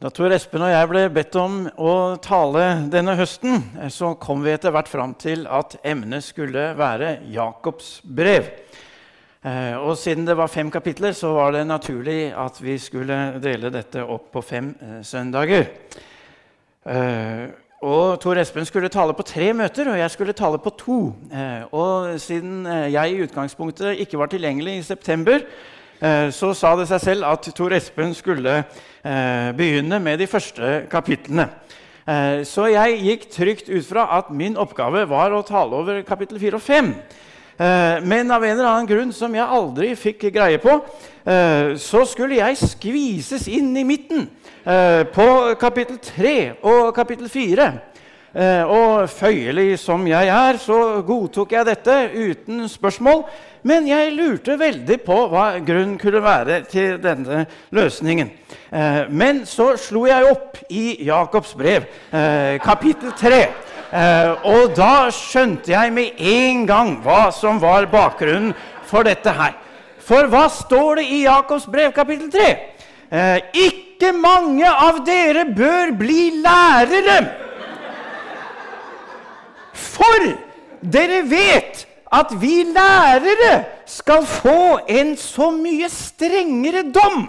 Da Tor Espen og jeg ble bedt om å tale denne høsten, så kom vi etter hvert fram til at emnet skulle være Jakobs brev. Eh, og siden det var fem kapitler, så var det naturlig at vi skulle dele dette opp på fem eh, søndager. Eh, og Tor Espen skulle tale på tre møter, og jeg skulle tale på to. Og siden jeg i utgangspunktet ikke var tilgjengelig i september, så sa det seg selv at Tor Espen skulle eh, begynne med de første kapitlene. Eh, så jeg gikk trygt ut fra at min oppgave var å tale over kapittel 4 og 5. Eh, men av en eller annen grunn som jeg aldri fikk greie på, eh, så skulle jeg skvises inn i midten eh, på kapittel 3 og kapittel 4. Eh, og føyelig som jeg er, så godtok jeg dette uten spørsmål. Men jeg lurte veldig på hva grunnen kunne være til denne løsningen. Eh, men så slo jeg opp i Jakobs brev, eh, kapittel 3. Og da skjønte jeg med en gang hva som var bakgrunnen for dette her. For hva står det i Jakobs brev, kapittel 3? Ikke mange av dere bør bli lærere. For dere vet at vi lærere skal få en så mye strengere dom.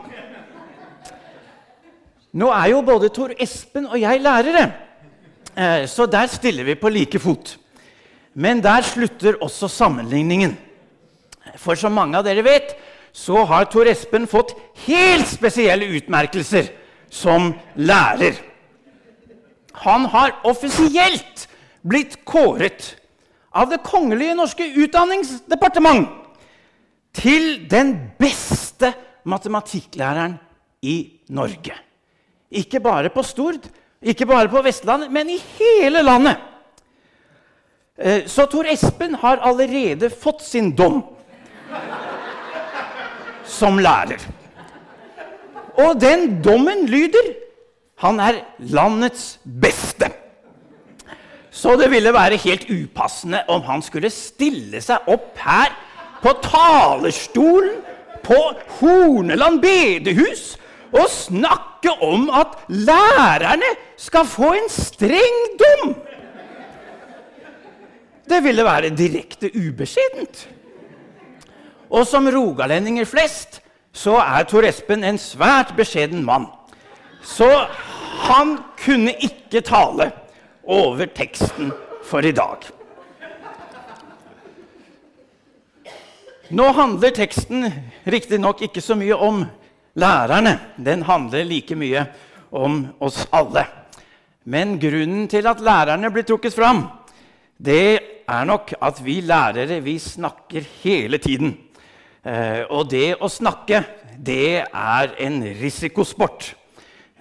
Nå er jo både Tor Espen og jeg lærere, eh, så der stiller vi på like fot. Men der slutter også sammenligningen. For som mange av dere vet, så har Tor Espen fått helt spesielle utmerkelser som lærer. Han har offisielt blitt kåret av Det kongelige norske utdanningsdepartement til den beste matematikklæreren i Norge. Ikke bare på Stord, ikke bare på Vestlandet, men i hele landet. Eh, så Tor Espen har allerede fått sin dom som lærer. Og den dommen lyder han er landets beste. Så det ville være helt upassende om han skulle stille seg opp her på talerstolen på Horneland bedehus og snakke om at lærerne skal få en streng dom. Det ville være direkte ubeskjedent. Og som rogalendinger flest så er Tor Espen en svært beskjeden mann. Så han kunne ikke tale over teksten for i dag. Nå handler teksten riktignok ikke så mye om lærerne. Den handler like mye om oss alle. Men grunnen til at lærerne blir trukket fram, det er nok at vi lærere vi snakker hele tiden. Eh, og det å snakke, det er en risikosport.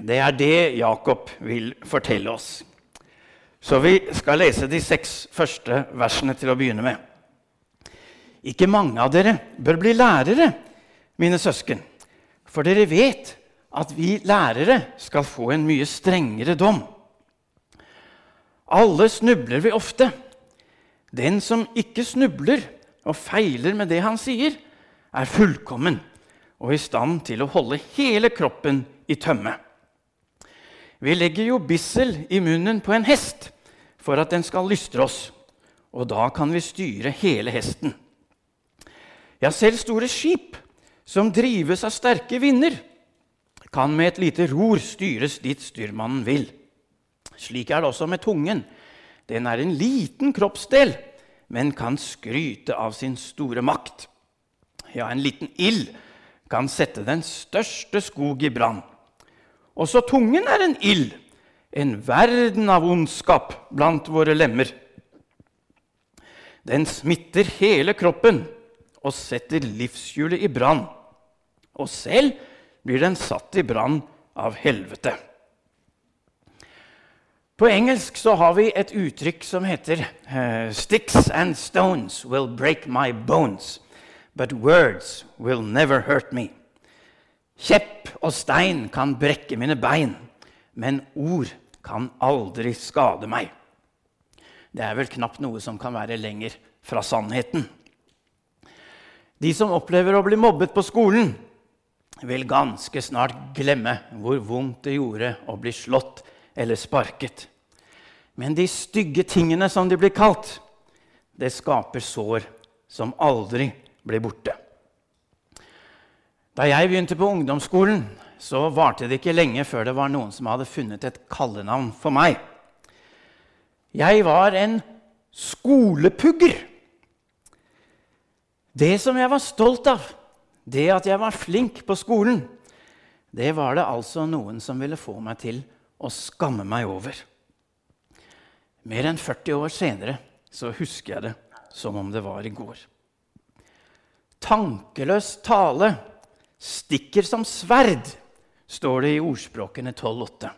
Det er det Jakob vil fortelle oss. Så vi skal lese de seks første versene til å begynne med. Ikke mange av dere bør bli lærere, mine søsken, for dere vet at vi lærere skal få en mye strengere dom. Alle snubler vi ofte. Den som ikke snubler og feiler med det han sier, er fullkommen og i stand til å holde hele kroppen i tømme. Vi legger jo bissel i munnen på en hest for at den skal lystre oss, og da kan vi styre hele hesten. Ja, selv store skip som drives av sterke vinder, kan med et lite ror styres dit styrmannen vil. Slik er det også med tungen. Den er en liten kroppsdel, men kan skryte av sin store makt. Ja, en liten ild kan sette den største skog i brann. Også tungen er en ild, en verden av ondskap blant våre lemmer. Den smitter hele kroppen og setter livshjulet i brann. Og selv blir den satt i brann av helvete. På engelsk så har vi et uttrykk som heter uh, 'Sticks and stones will break my bones, but words will never hurt me'. Kjepp og stein kan brekke mine bein, men ord kan aldri skade meg. Det er vel knapt noe som kan være lenger fra sannheten. De som opplever å bli mobbet på skolen, vil ganske snart glemme hvor vondt det gjorde å bli slått eller sparket. Men de stygge tingene som de blir kalt, det skaper sår som aldri blir borte. Da jeg begynte på ungdomsskolen, så varte det ikke lenge før det var noen som hadde funnet et kallenavn for meg. Jeg var en skolepugger. Det som jeg var stolt av, det at jeg var flink på skolen, det var det altså noen som ville få meg til å skamme meg over. Mer enn 40 år senere så husker jeg det som om det var i går. Tankeløs tale stikker som sverd, står det i ordspråkene 12,8.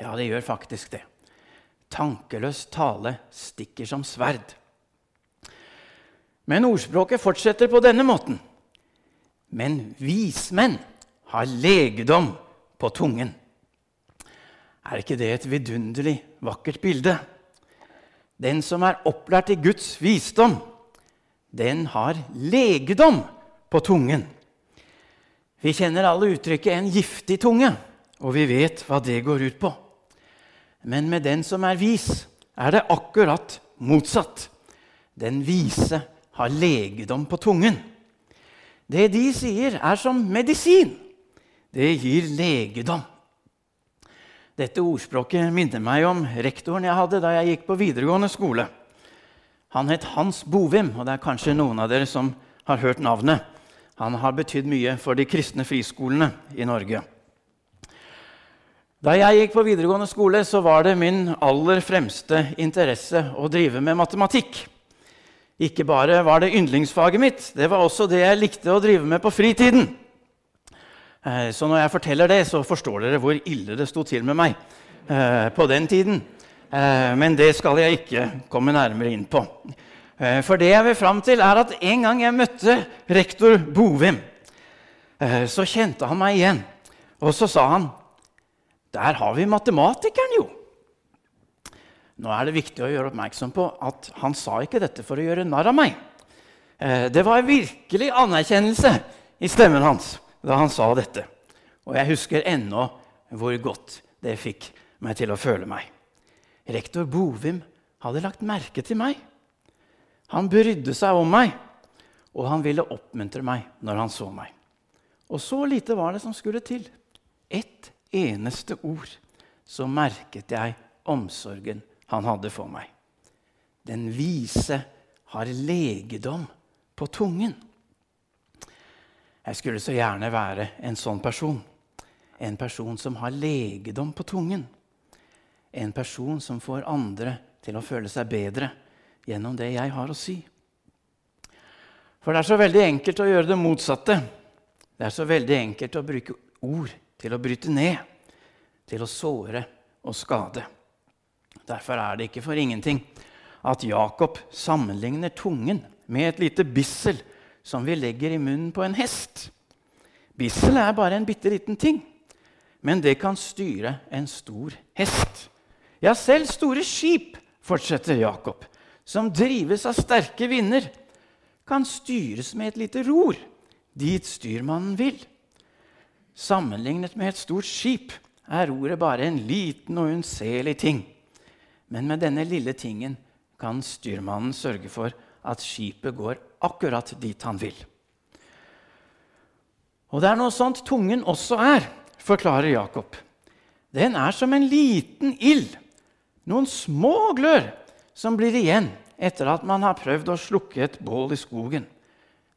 Ja, det gjør faktisk det. Tankeløs tale stikker som sverd. Men ordspråket fortsetter på denne måten. Men vismenn har legedom på tungen. Er ikke det et vidunderlig vakkert bilde? Den som er opplært i Guds visdom, den har legedom på tungen. Vi kjenner alle uttrykket 'en giftig tunge', og vi vet hva det går ut på. Men med den som er vis, er det akkurat motsatt. Den vise har legedom på tungen. Det de sier, er som medisin. Det gir legedom. Dette ordspråket minner meg om rektoren jeg hadde da jeg gikk på videregående skole. Han het Hans Bovim, og det er kanskje noen av dere som har hørt navnet. Han har betydd mye for de kristne friskolene i Norge. Da jeg gikk på videregående skole, så var det min aller fremste interesse å drive med matematikk. Ikke bare var det yndlingsfaget mitt, det var også det jeg likte å drive med på fritiden. Eh, så når jeg forteller det, så forstår dere hvor ille det sto til med meg eh, på den tiden. Eh, men det skal jeg ikke komme nærmere inn på. For det jeg vil fram til, er at en gang jeg møtte rektor Bovim, så kjente han meg igjen. Og så sa han der har vi matematikeren, jo! Nå er det viktig å gjøre oppmerksom på at han sa ikke dette for å gjøre narr av meg. Eh, det var virkelig anerkjennelse i stemmen hans da han sa dette. Og jeg husker ennå hvor godt det fikk meg til å føle meg. Rektor Bovim hadde lagt merke til meg. Han brydde seg om meg, og han ville oppmuntre meg når han så meg. Og så lite var det som skulle til. Ett eneste ord, så merket jeg omsorgen han hadde for meg. Den vise har legedom på tungen. Jeg skulle så gjerne være en sånn person. En person som har legedom på tungen. En person som får andre til å føle seg bedre gjennom det jeg har å si. For det er så veldig enkelt å gjøre det motsatte. Det er så veldig enkelt å bruke ord til å bryte ned, til å såre og skade. Derfor er det ikke for ingenting at Jakob sammenligner tungen med et lite bissel som vi legger i munnen på en hest. Bissel er bare en bitte liten ting, men det kan styre en stor hest. Ja, selv store skip, fortsetter Jakob, som drives av sterke vinder, kan styres med et lite ror dit styrmannen vil. Sammenlignet med et stort skip er roret bare en liten og unnselig ting. Men med denne lille tingen kan styrmannen sørge for at skipet går akkurat dit han vil. Og det er noe sånt tungen også er, forklarer Jakob. Den er som en liten ild, noen små glør, som blir igjen etter at man har prøvd å slukke et bål i skogen.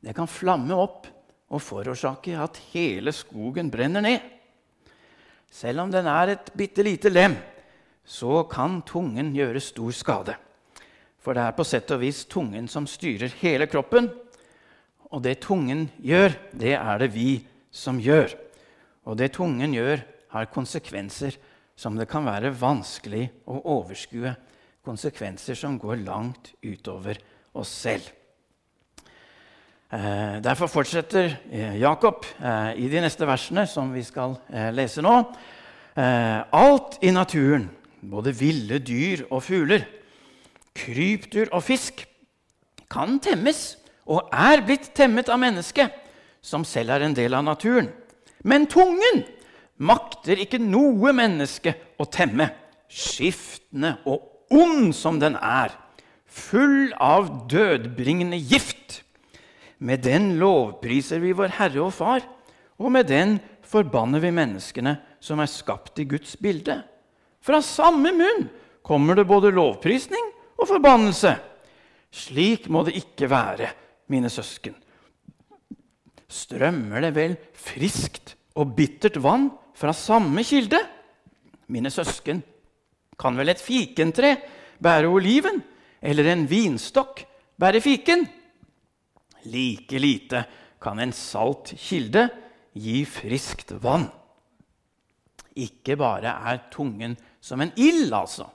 Det kan flamme opp og forårsake at hele skogen brenner ned. Selv om den er et bitte lite lem, så kan tungen gjøre stor skade. For det er på sett og vis tungen som styrer hele kroppen. Og det tungen gjør, det er det vi som gjør. Og det tungen gjør, har konsekvenser som det kan være vanskelig å overskue. Konsekvenser som går langt utover oss selv. Eh, derfor fortsetter eh, Jakob eh, i de neste versene, som vi skal lese nå. Alt i naturen, både ville dyr og fugler, krypdyr og fisk, kan temmes og er blitt temmet av mennesket, som selv er en del av naturen. Men tungen makter ikke noe menneske å temme, skiftende og ond som den er, full av dødbringende gift. Med den lovpriser vi vår Herre og Far, og med den forbanner vi menneskene som er skapt i Guds bilde. Fra samme munn kommer det både lovprisning og forbannelse. Slik må det ikke være, mine søsken. Strømmer det vel friskt og bittert vann fra samme kilde? Mine søsken, kan vel et fikentre bære oliven, eller en vinstokk bære fiken? Like lite kan en salt kilde gi friskt vann. Ikke bare er tungen som en ild, altså.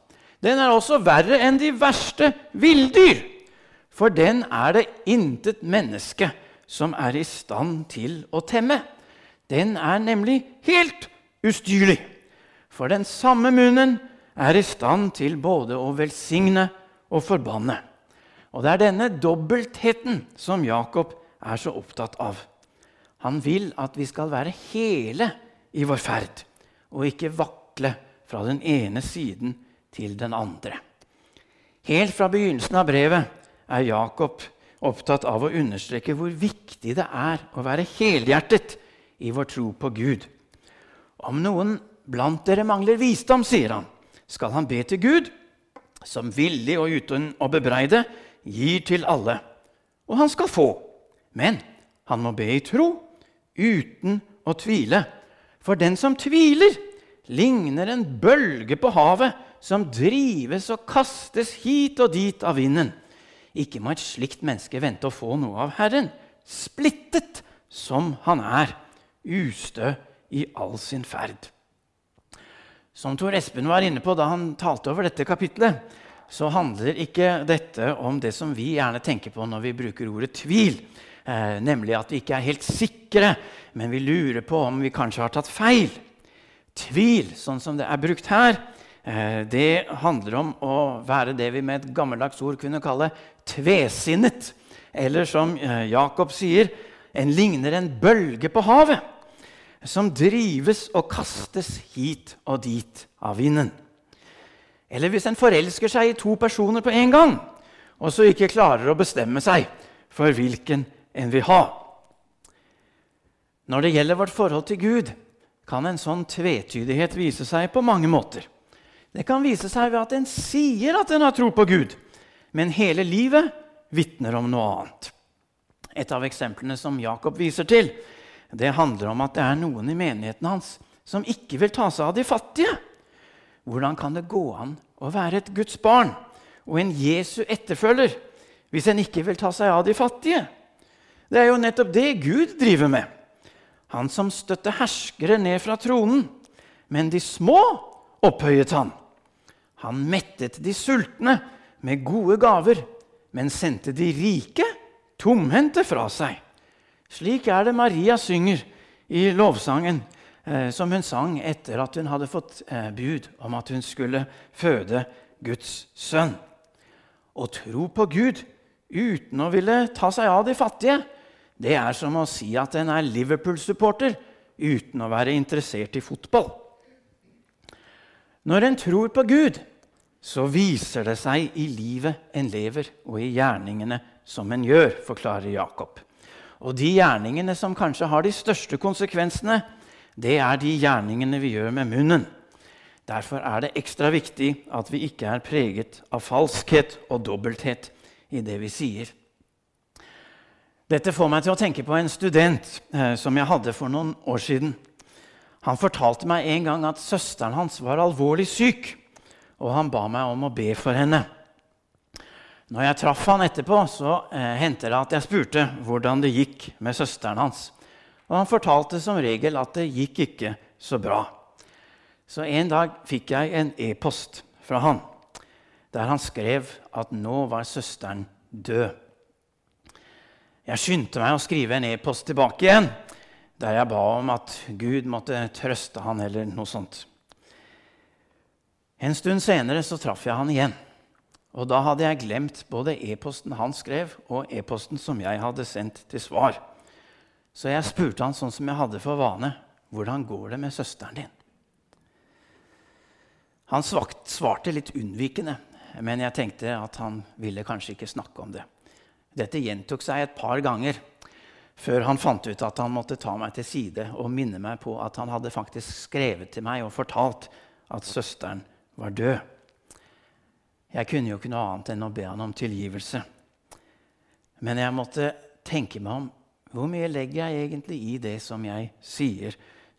Den er også verre enn de verste villdyr. For den er det intet menneske som er i stand til å temme. Den er nemlig helt ustyrlig. For den samme munnen er i stand til både å velsigne og forbanne. Og det er denne dobbeltheten som Jakob er så opptatt av. Han vil at vi skal være hele i vår ferd, og ikke vakle fra den ene siden til den andre. Helt fra begynnelsen av brevet er Jakob opptatt av å understreke hvor viktig det er å være helhjertet i vår tro på Gud. Om noen blant dere mangler visdom, sier han, skal han be til Gud, som villig og uten å bebreide gir til alle. Og han skal få. Men han må be i tro, uten å tvile. For den som tviler, ligner en bølge på havet som drives og kastes hit og dit av vinden. Ikke må et slikt menneske vente å få noe av Herren, splittet som han er, ustø i all sin ferd. Som Tor Espen var inne på da han talte over dette kapitlet, så handler ikke dette om det som vi gjerne tenker på når vi bruker ordet tvil, eh, nemlig at vi ikke er helt sikre, men vi lurer på om vi kanskje har tatt feil. Tvil, sånn som det er brukt her, Eh, det handler om å være det vi med et gammeldags ord kunne kalle tvesinnet. Eller som eh, Jakob sier, en ligner en bølge på havet. Som drives og kastes hit og dit av vinden. Eller hvis en forelsker seg i to personer på en gang, og så ikke klarer å bestemme seg for hvilken en vil ha. Når det gjelder vårt forhold til Gud, kan en sånn tvetydighet vise seg på mange måter. Det kan vise seg ved at en sier at en har tro på Gud, men hele livet vitner om noe annet. Et av eksemplene som Jakob viser til, det handler om at det er noen i menigheten hans som ikke vil ta seg av de fattige. Hvordan kan det gå an å være et Guds barn og en Jesu etterfølger hvis en ikke vil ta seg av de fattige? Det er jo nettopp det Gud driver med. Han som støtter herskere ned fra tronen. Men de små opphøyet han. Han mettet de sultne med gode gaver, men sendte de rike tomhendte fra seg. Slik er det Maria synger i lovsangen eh, som hun sang etter at hun hadde fått eh, bud om at hun skulle føde Guds sønn. Å tro på Gud uten å ville ta seg av de fattige, det er som å si at en er Liverpool-supporter uten å være interessert i fotball. Når en tror på Gud, så viser det seg i livet en lever, og i gjerningene som en gjør, forklarer Jakob. Og de gjerningene som kanskje har de største konsekvensene, det er de gjerningene vi gjør med munnen. Derfor er det ekstra viktig at vi ikke er preget av falskhet og dobbelthet i det vi sier. Dette får meg til å tenke på en student eh, som jeg hadde for noen år siden. Han fortalte meg en gang at søsteren hans var alvorlig syk, og han ba meg om å be for henne. Når jeg traff han etterpå, så eh, hendte det at jeg spurte hvordan det gikk med søsteren hans. Og han fortalte som regel at det gikk ikke så bra. Så en dag fikk jeg en e-post fra han der han skrev at nå var søsteren død. Jeg skyndte meg å skrive en e-post tilbake igjen der jeg ba om at Gud måtte trøste han eller noe sånt. En stund senere så traff jeg han igjen. Og da hadde jeg glemt både e-posten han skrev, og e-posten som jeg hadde sendt til svar. Så jeg spurte han sånn som jeg hadde for vane, hvordan går det med søsteren din? Han svarte litt unnvikende, men jeg tenkte at han ville kanskje ikke snakke om det. Dette gjentok seg et par ganger før han fant ut at han måtte ta meg til side og minne meg på at han hadde faktisk skrevet til meg og fortalt at søsteren var død. Jeg kunne jo ikke noe annet enn å be han om tilgivelse. Men jeg måtte tenke meg om hvor mye legger jeg egentlig i det som jeg sier,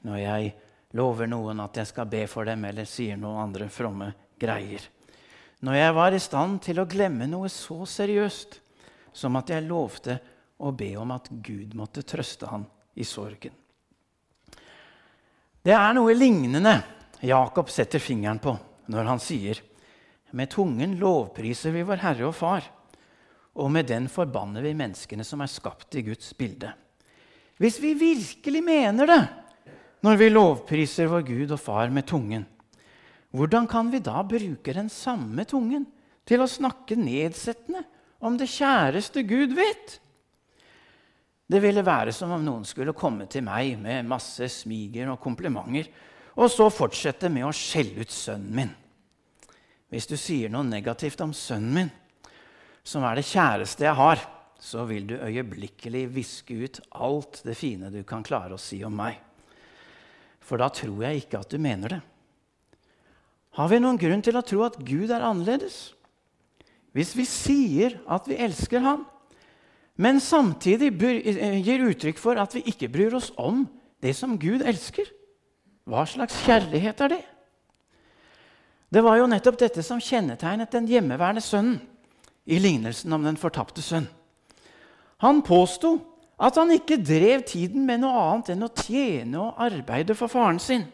når jeg lover noen at jeg skal be for dem, eller sier noen andre fromme greier. Når jeg var i stand til å glemme noe så seriøst som at jeg lovte å be om at Gud måtte trøste han i sorgen. Det er noe lignende Jakob setter fingeren på når han sier med tungen lovpriser vi vår Herre og Far, og med den forbanner vi menneskene som er skapt i Guds bilde. Hvis vi virkelig mener det når vi lovpriser vår Gud og Far med tungen, hvordan kan vi da bruke den samme tungen til å snakke nedsettende om det kjæreste Gud vet? Det ville være som om noen skulle komme til meg med masse smiger og komplimenter, og så fortsette med å skjelle ut sønnen min. Hvis du sier noe negativt om sønnen min, som er det kjæreste jeg har, så vil du øyeblikkelig viske ut alt det fine du kan klare å si om meg. For da tror jeg ikke at du mener det. Har vi noen grunn til å tro at Gud er annerledes? Hvis vi sier at vi elsker Han, men samtidig eh, gir uttrykk for at vi ikke bryr oss om det som Gud elsker. Hva slags kjærlighet er det? Det var jo nettopp dette som kjennetegnet den hjemmeværende sønnen i lignelsen om den fortapte sønn. Han påsto at han ikke drev tiden med noe annet enn å tjene og arbeide for faren sin.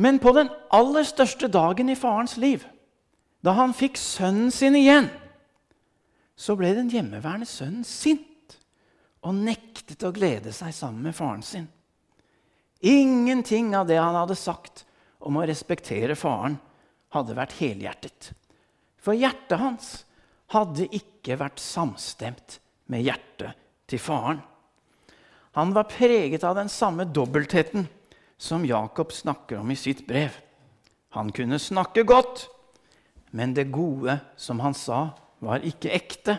Men på den aller største dagen i farens liv, da han fikk sønnen sin igjen, så ble den hjemmeværende sønnen sint og nektet å glede seg sammen med faren sin. Ingenting av det han hadde sagt om å respektere faren, hadde vært helhjertet. For hjertet hans hadde ikke vært samstemt med hjertet til faren. Han var preget av den samme dobbeltheten som Jakob snakker om i sitt brev. Han kunne snakke godt, men det gode som han sa, var ikke ekte.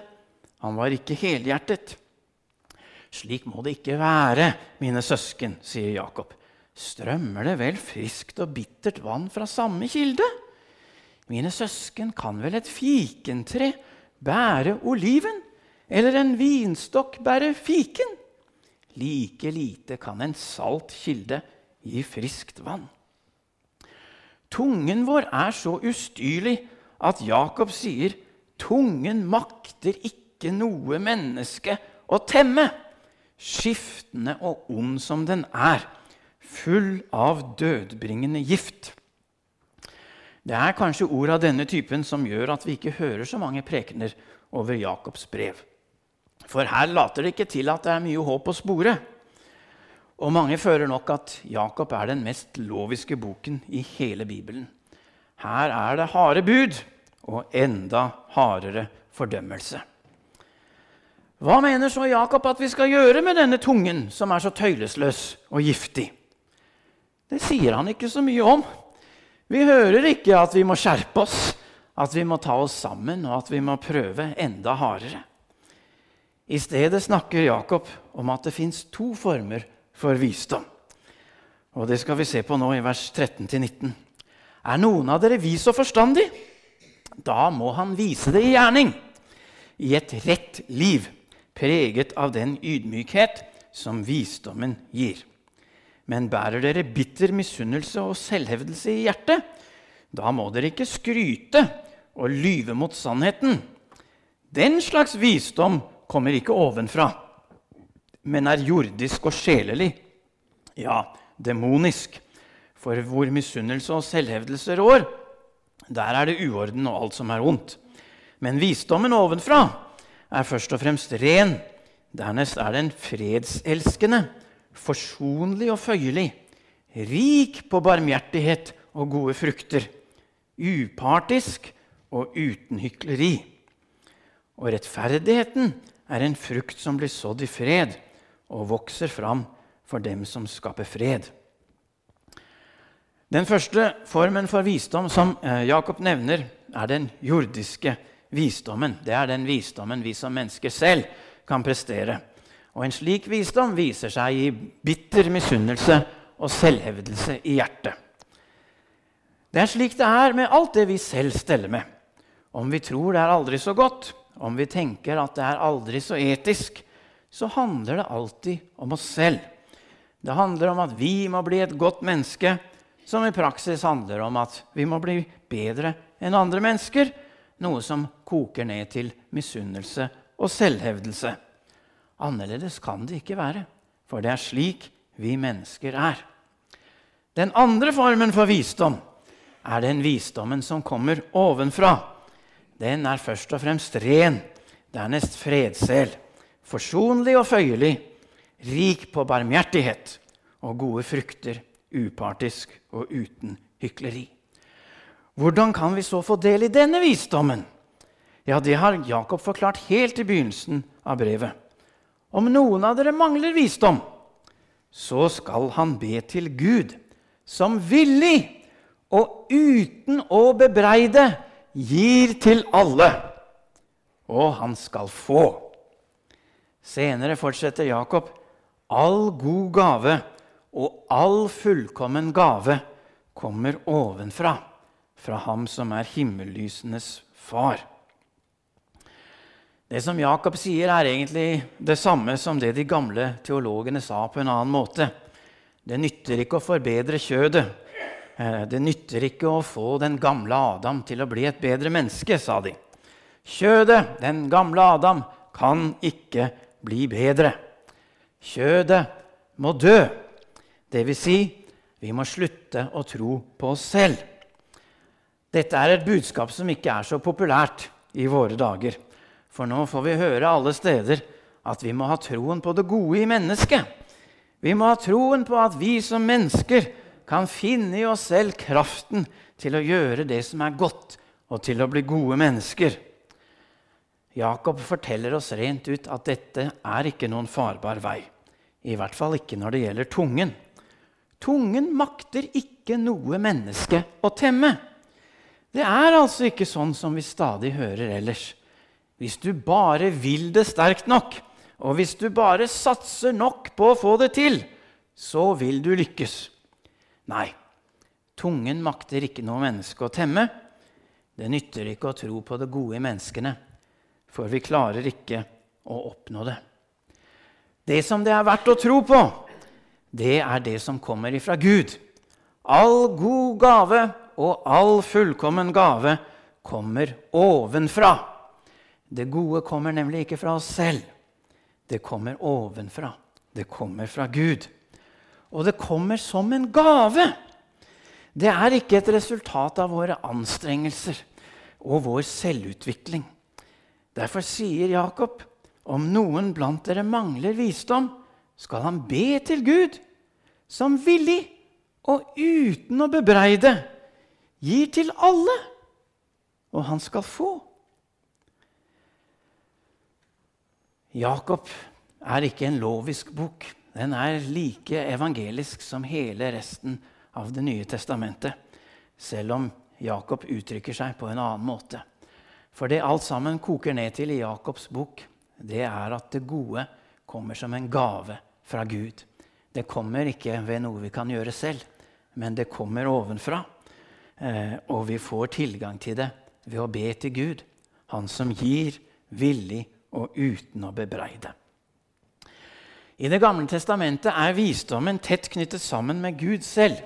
Han var ikke helhjertet. Slik må det ikke være, mine søsken, sier Jakob. Strømmer det vel friskt og bittert vann fra samme kilde? Mine søsken, kan vel et fikentre bære oliven? Eller en vinstokk bære fiken? Like lite kan en salt kilde gi friskt vann. Tungen vår er så ustyrlig at Jakob sier Tungen makter ikke noe menneske å temme, skiftende og ond som den er, full av dødbringende gift. Det er kanskje ord av denne typen som gjør at vi ikke hører så mange prekener over Jakobs brev. For her later det ikke til at det er mye håp å spore. Og mange føler nok at Jakob er den mest loviske boken i hele Bibelen. Her er det harde bud og enda hardere fordømmelse. Hva mener så Jakob at vi skal gjøre med denne tungen, som er så tøylesløs og giftig? Det sier han ikke så mye om. Vi hører ikke at vi må skjerpe oss, at vi må ta oss sammen, og at vi må prøve enda hardere. I stedet snakker Jakob om at det fins to former for visdom. Og Det skal vi se på nå i vers 13-19. Er noen av dere vis og forstandig? Da må han vise det i gjerning, i et rett liv, preget av den ydmykhet som visdommen gir. Men bærer dere bitter misunnelse og selvhevdelse i hjertet, da må dere ikke skryte og lyve mot sannheten. Den slags visdom kommer ikke ovenfra, men er jordisk og sjelelig. Ja, demonisk. For hvor misunnelse og selvhevdelse rår, der er det uorden og alt som er ondt. Men visdommen ovenfra er først og fremst ren. Dernest er den fredselskende, forsonlig og føyelig, rik på barmhjertighet og gode frukter, upartisk og uten hykleri. Og rettferdigheten er en frukt som blir sådd i fred og vokser fram for dem som skaper fred. Den første formen for visdom som eh, Jakob nevner, er den jordiske visdommen. Det er den visdommen vi som mennesker selv kan prestere. Og En slik visdom viser seg i bitter misunnelse og selvhevdelse i hjertet. Det er slik det er med alt det vi selv steller med. Om vi tror det er aldri så godt, om vi tenker at det er aldri så etisk, så handler det alltid om oss selv. Det handler om at vi må bli et godt menneske, som i praksis handler om at vi må bli bedre enn andre mennesker, noe som koker ned til misunnelse og selvhevdelse. Annerledes kan det ikke være, for det er slik vi mennesker er. Den andre formen for visdom er den visdommen som kommer ovenfra. Den er først og fremst ren, dernest fredsel, forsonlig og føyelig, rik på barmhjertighet og gode frukter, upartisk og uten hykleri. Hvordan kan vi så få del i denne visdommen? Ja, Det har Jakob forklart helt i begynnelsen av brevet. Om noen av dere mangler visdom, så skal han be til Gud, som villig og uten å bebreide gir til alle, og han skal få. Senere fortsetter Jakob. All god gave og all fullkommen gave kommer ovenfra, fra ham som er himmellysenes far. Det som Jakob sier, er egentlig det samme som det de gamle teologene sa på en annen måte. Det nytter ikke å forbedre kjødet. Eh, det nytter ikke å få den gamle Adam til å bli et bedre menneske, sa de. Kjødet, den gamle Adam, kan ikke bli bedre. Kjødet må dø. Det vil si, vi må slutte å tro på oss selv. Dette er et budskap som ikke er så populært i våre dager. For nå får vi høre alle steder at vi må ha troen på det gode i mennesket. Vi må ha troen på at vi som mennesker kan finne i oss selv kraften til å gjøre det som er godt, og til å bli gode mennesker. Jakob forteller oss rent ut at dette er ikke noen farbar vei. I hvert fall ikke når det gjelder tungen. Tungen makter ikke noe menneske å temme. Det er altså ikke sånn som vi stadig hører ellers. Hvis du bare vil det sterkt nok, og hvis du bare satser nok på å få det til, så vil du lykkes. Nei, tungen makter ikke noe menneske å temme. Det nytter ikke å tro på det gode i menneskene, for vi klarer ikke å oppnå det. Det som det er verdt å tro på, det er det som kommer ifra Gud. All god gave og all fullkommen gave kommer ovenfra. Det gode kommer nemlig ikke fra oss selv. Det kommer ovenfra. Det kommer fra Gud. Og det kommer som en gave. Det er ikke et resultat av våre anstrengelser og vår selvutvikling. Derfor sier Jakob, om noen blant dere mangler visdom, skal han be til Gud, som villig og uten å bebreide gir til alle, og han skal få. Jakob er ikke en lovisk bok. Den er like evangelisk som hele resten av Det nye testamentet, selv om Jakob uttrykker seg på en annen måte. For det alt sammen koker ned til i Jakobs bok, det er at det gode kommer som en gave fra Gud. Det kommer ikke ved noe vi kan gjøre selv, men det kommer ovenfra. Eh, og vi får tilgang til det ved å be til Gud, Han som gir villig og uten å bebreide. I Det gamle testamentet er visdommen tett knyttet sammen med Gud selv.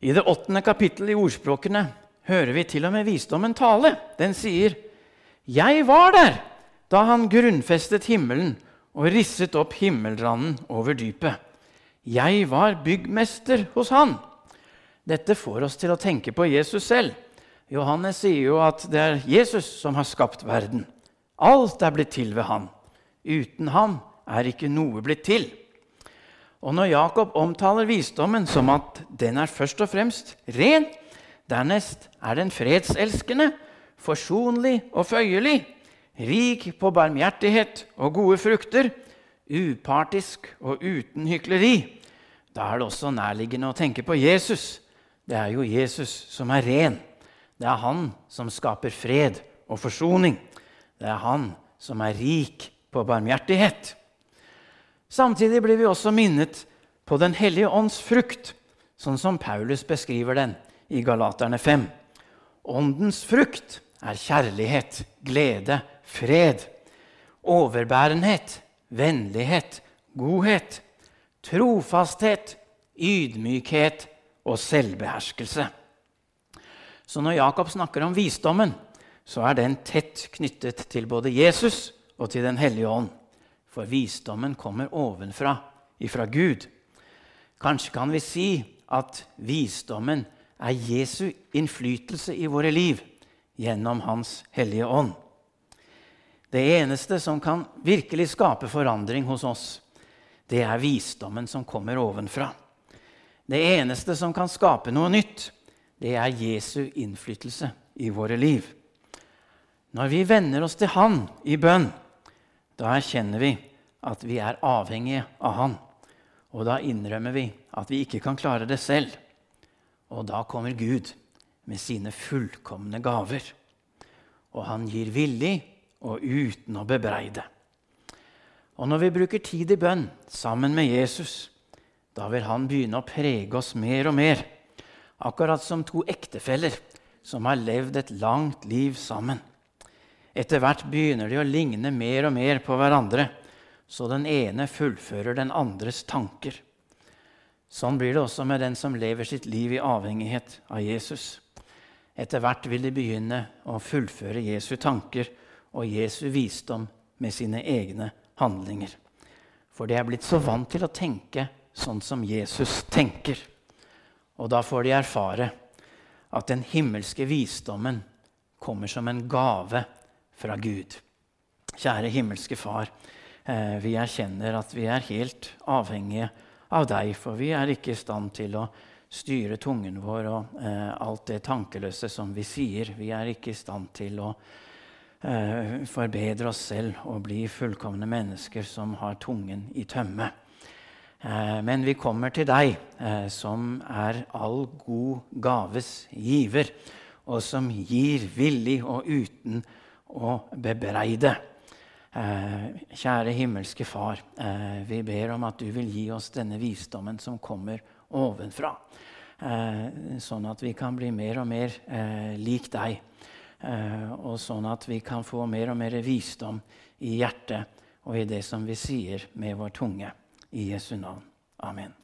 I det åttende kapittelet i Ordspråkene hører vi til og med visdommen tale. Den sier, 'Jeg var der da han grunnfestet himmelen og risset opp himmelranden over dypet.' 'Jeg var byggmester hos han.' Dette får oss til å tenke på Jesus selv. Johannes sier jo at det er Jesus som har skapt verden. Alt er blitt til ved han. Uten ham er ikke noe blitt til. Og når Jakob omtaler visdommen som at den er først og fremst ren, dernest er den fredselskende, forsonlig og føyelig, rik på barmhjertighet og gode frukter, upartisk og uten hykleri, da er det også nærliggende å tenke på Jesus. Det er jo Jesus som er ren. Det er han som skaper fred og forsoning. Det er han som er rik på barmhjertighet. Samtidig blir vi også minnet på Den hellige ånds frukt, sånn som Paulus beskriver den i Galaterne 5. Åndens frukt er kjærlighet, glede, fred, overbærenhet, vennlighet, godhet, trofasthet, ydmykhet og selvbeherskelse. Så når Jakob snakker om visdommen, så er den tett knyttet til både Jesus og til Den hellige ånd. For visdommen kommer ovenfra, ifra Gud. Kanskje kan vi si at visdommen er Jesu innflytelse i våre liv gjennom Hans hellige ånd. Det eneste som kan virkelig skape forandring hos oss, det er visdommen som kommer ovenfra. Det eneste som kan skape noe nytt, det er Jesu innflytelse i våre liv. Når vi venner oss til Han i bønn, da erkjenner vi at vi er avhengige av Han. Og da innrømmer vi at vi ikke kan klare det selv. Og da kommer Gud med sine fullkomne gaver. Og han gir villig og uten å bebreide. Og når vi bruker tid i bønn sammen med Jesus, da vil han begynne å prege oss mer og mer. Akkurat som to ektefeller som har levd et langt liv sammen. Etter hvert begynner de å ligne mer og mer på hverandre, så den ene fullfører den andres tanker. Sånn blir det også med den som lever sitt liv i avhengighet av Jesus. Etter hvert vil de begynne å fullføre Jesu tanker og Jesu visdom med sine egne handlinger. For de er blitt så vant til å tenke sånn som Jesus tenker. Og da får de erfare at den himmelske visdommen kommer som en gave fra Gud. Kjære himmelske Far, eh, vi erkjenner at vi er helt avhengige av deg, for vi er ikke i stand til å styre tungen vår og eh, alt det tankeløse som vi sier. Vi er ikke i stand til å eh, forbedre oss selv og bli fullkomne mennesker som har tungen i tømme. Eh, men vi kommer til deg, eh, som er all god gaves giver, og som gir villig og uten å bebreide. Eh, kjære himmelske Far, vi ber om at du vil gi oss denne visdommen som kommer ovenfra. Sånn at vi kan bli mer og mer lik deg. Og sånn at vi kan få mer og mer visdom i hjertet og i det som vi sier med vår tunge. I Jesu navn. Amen.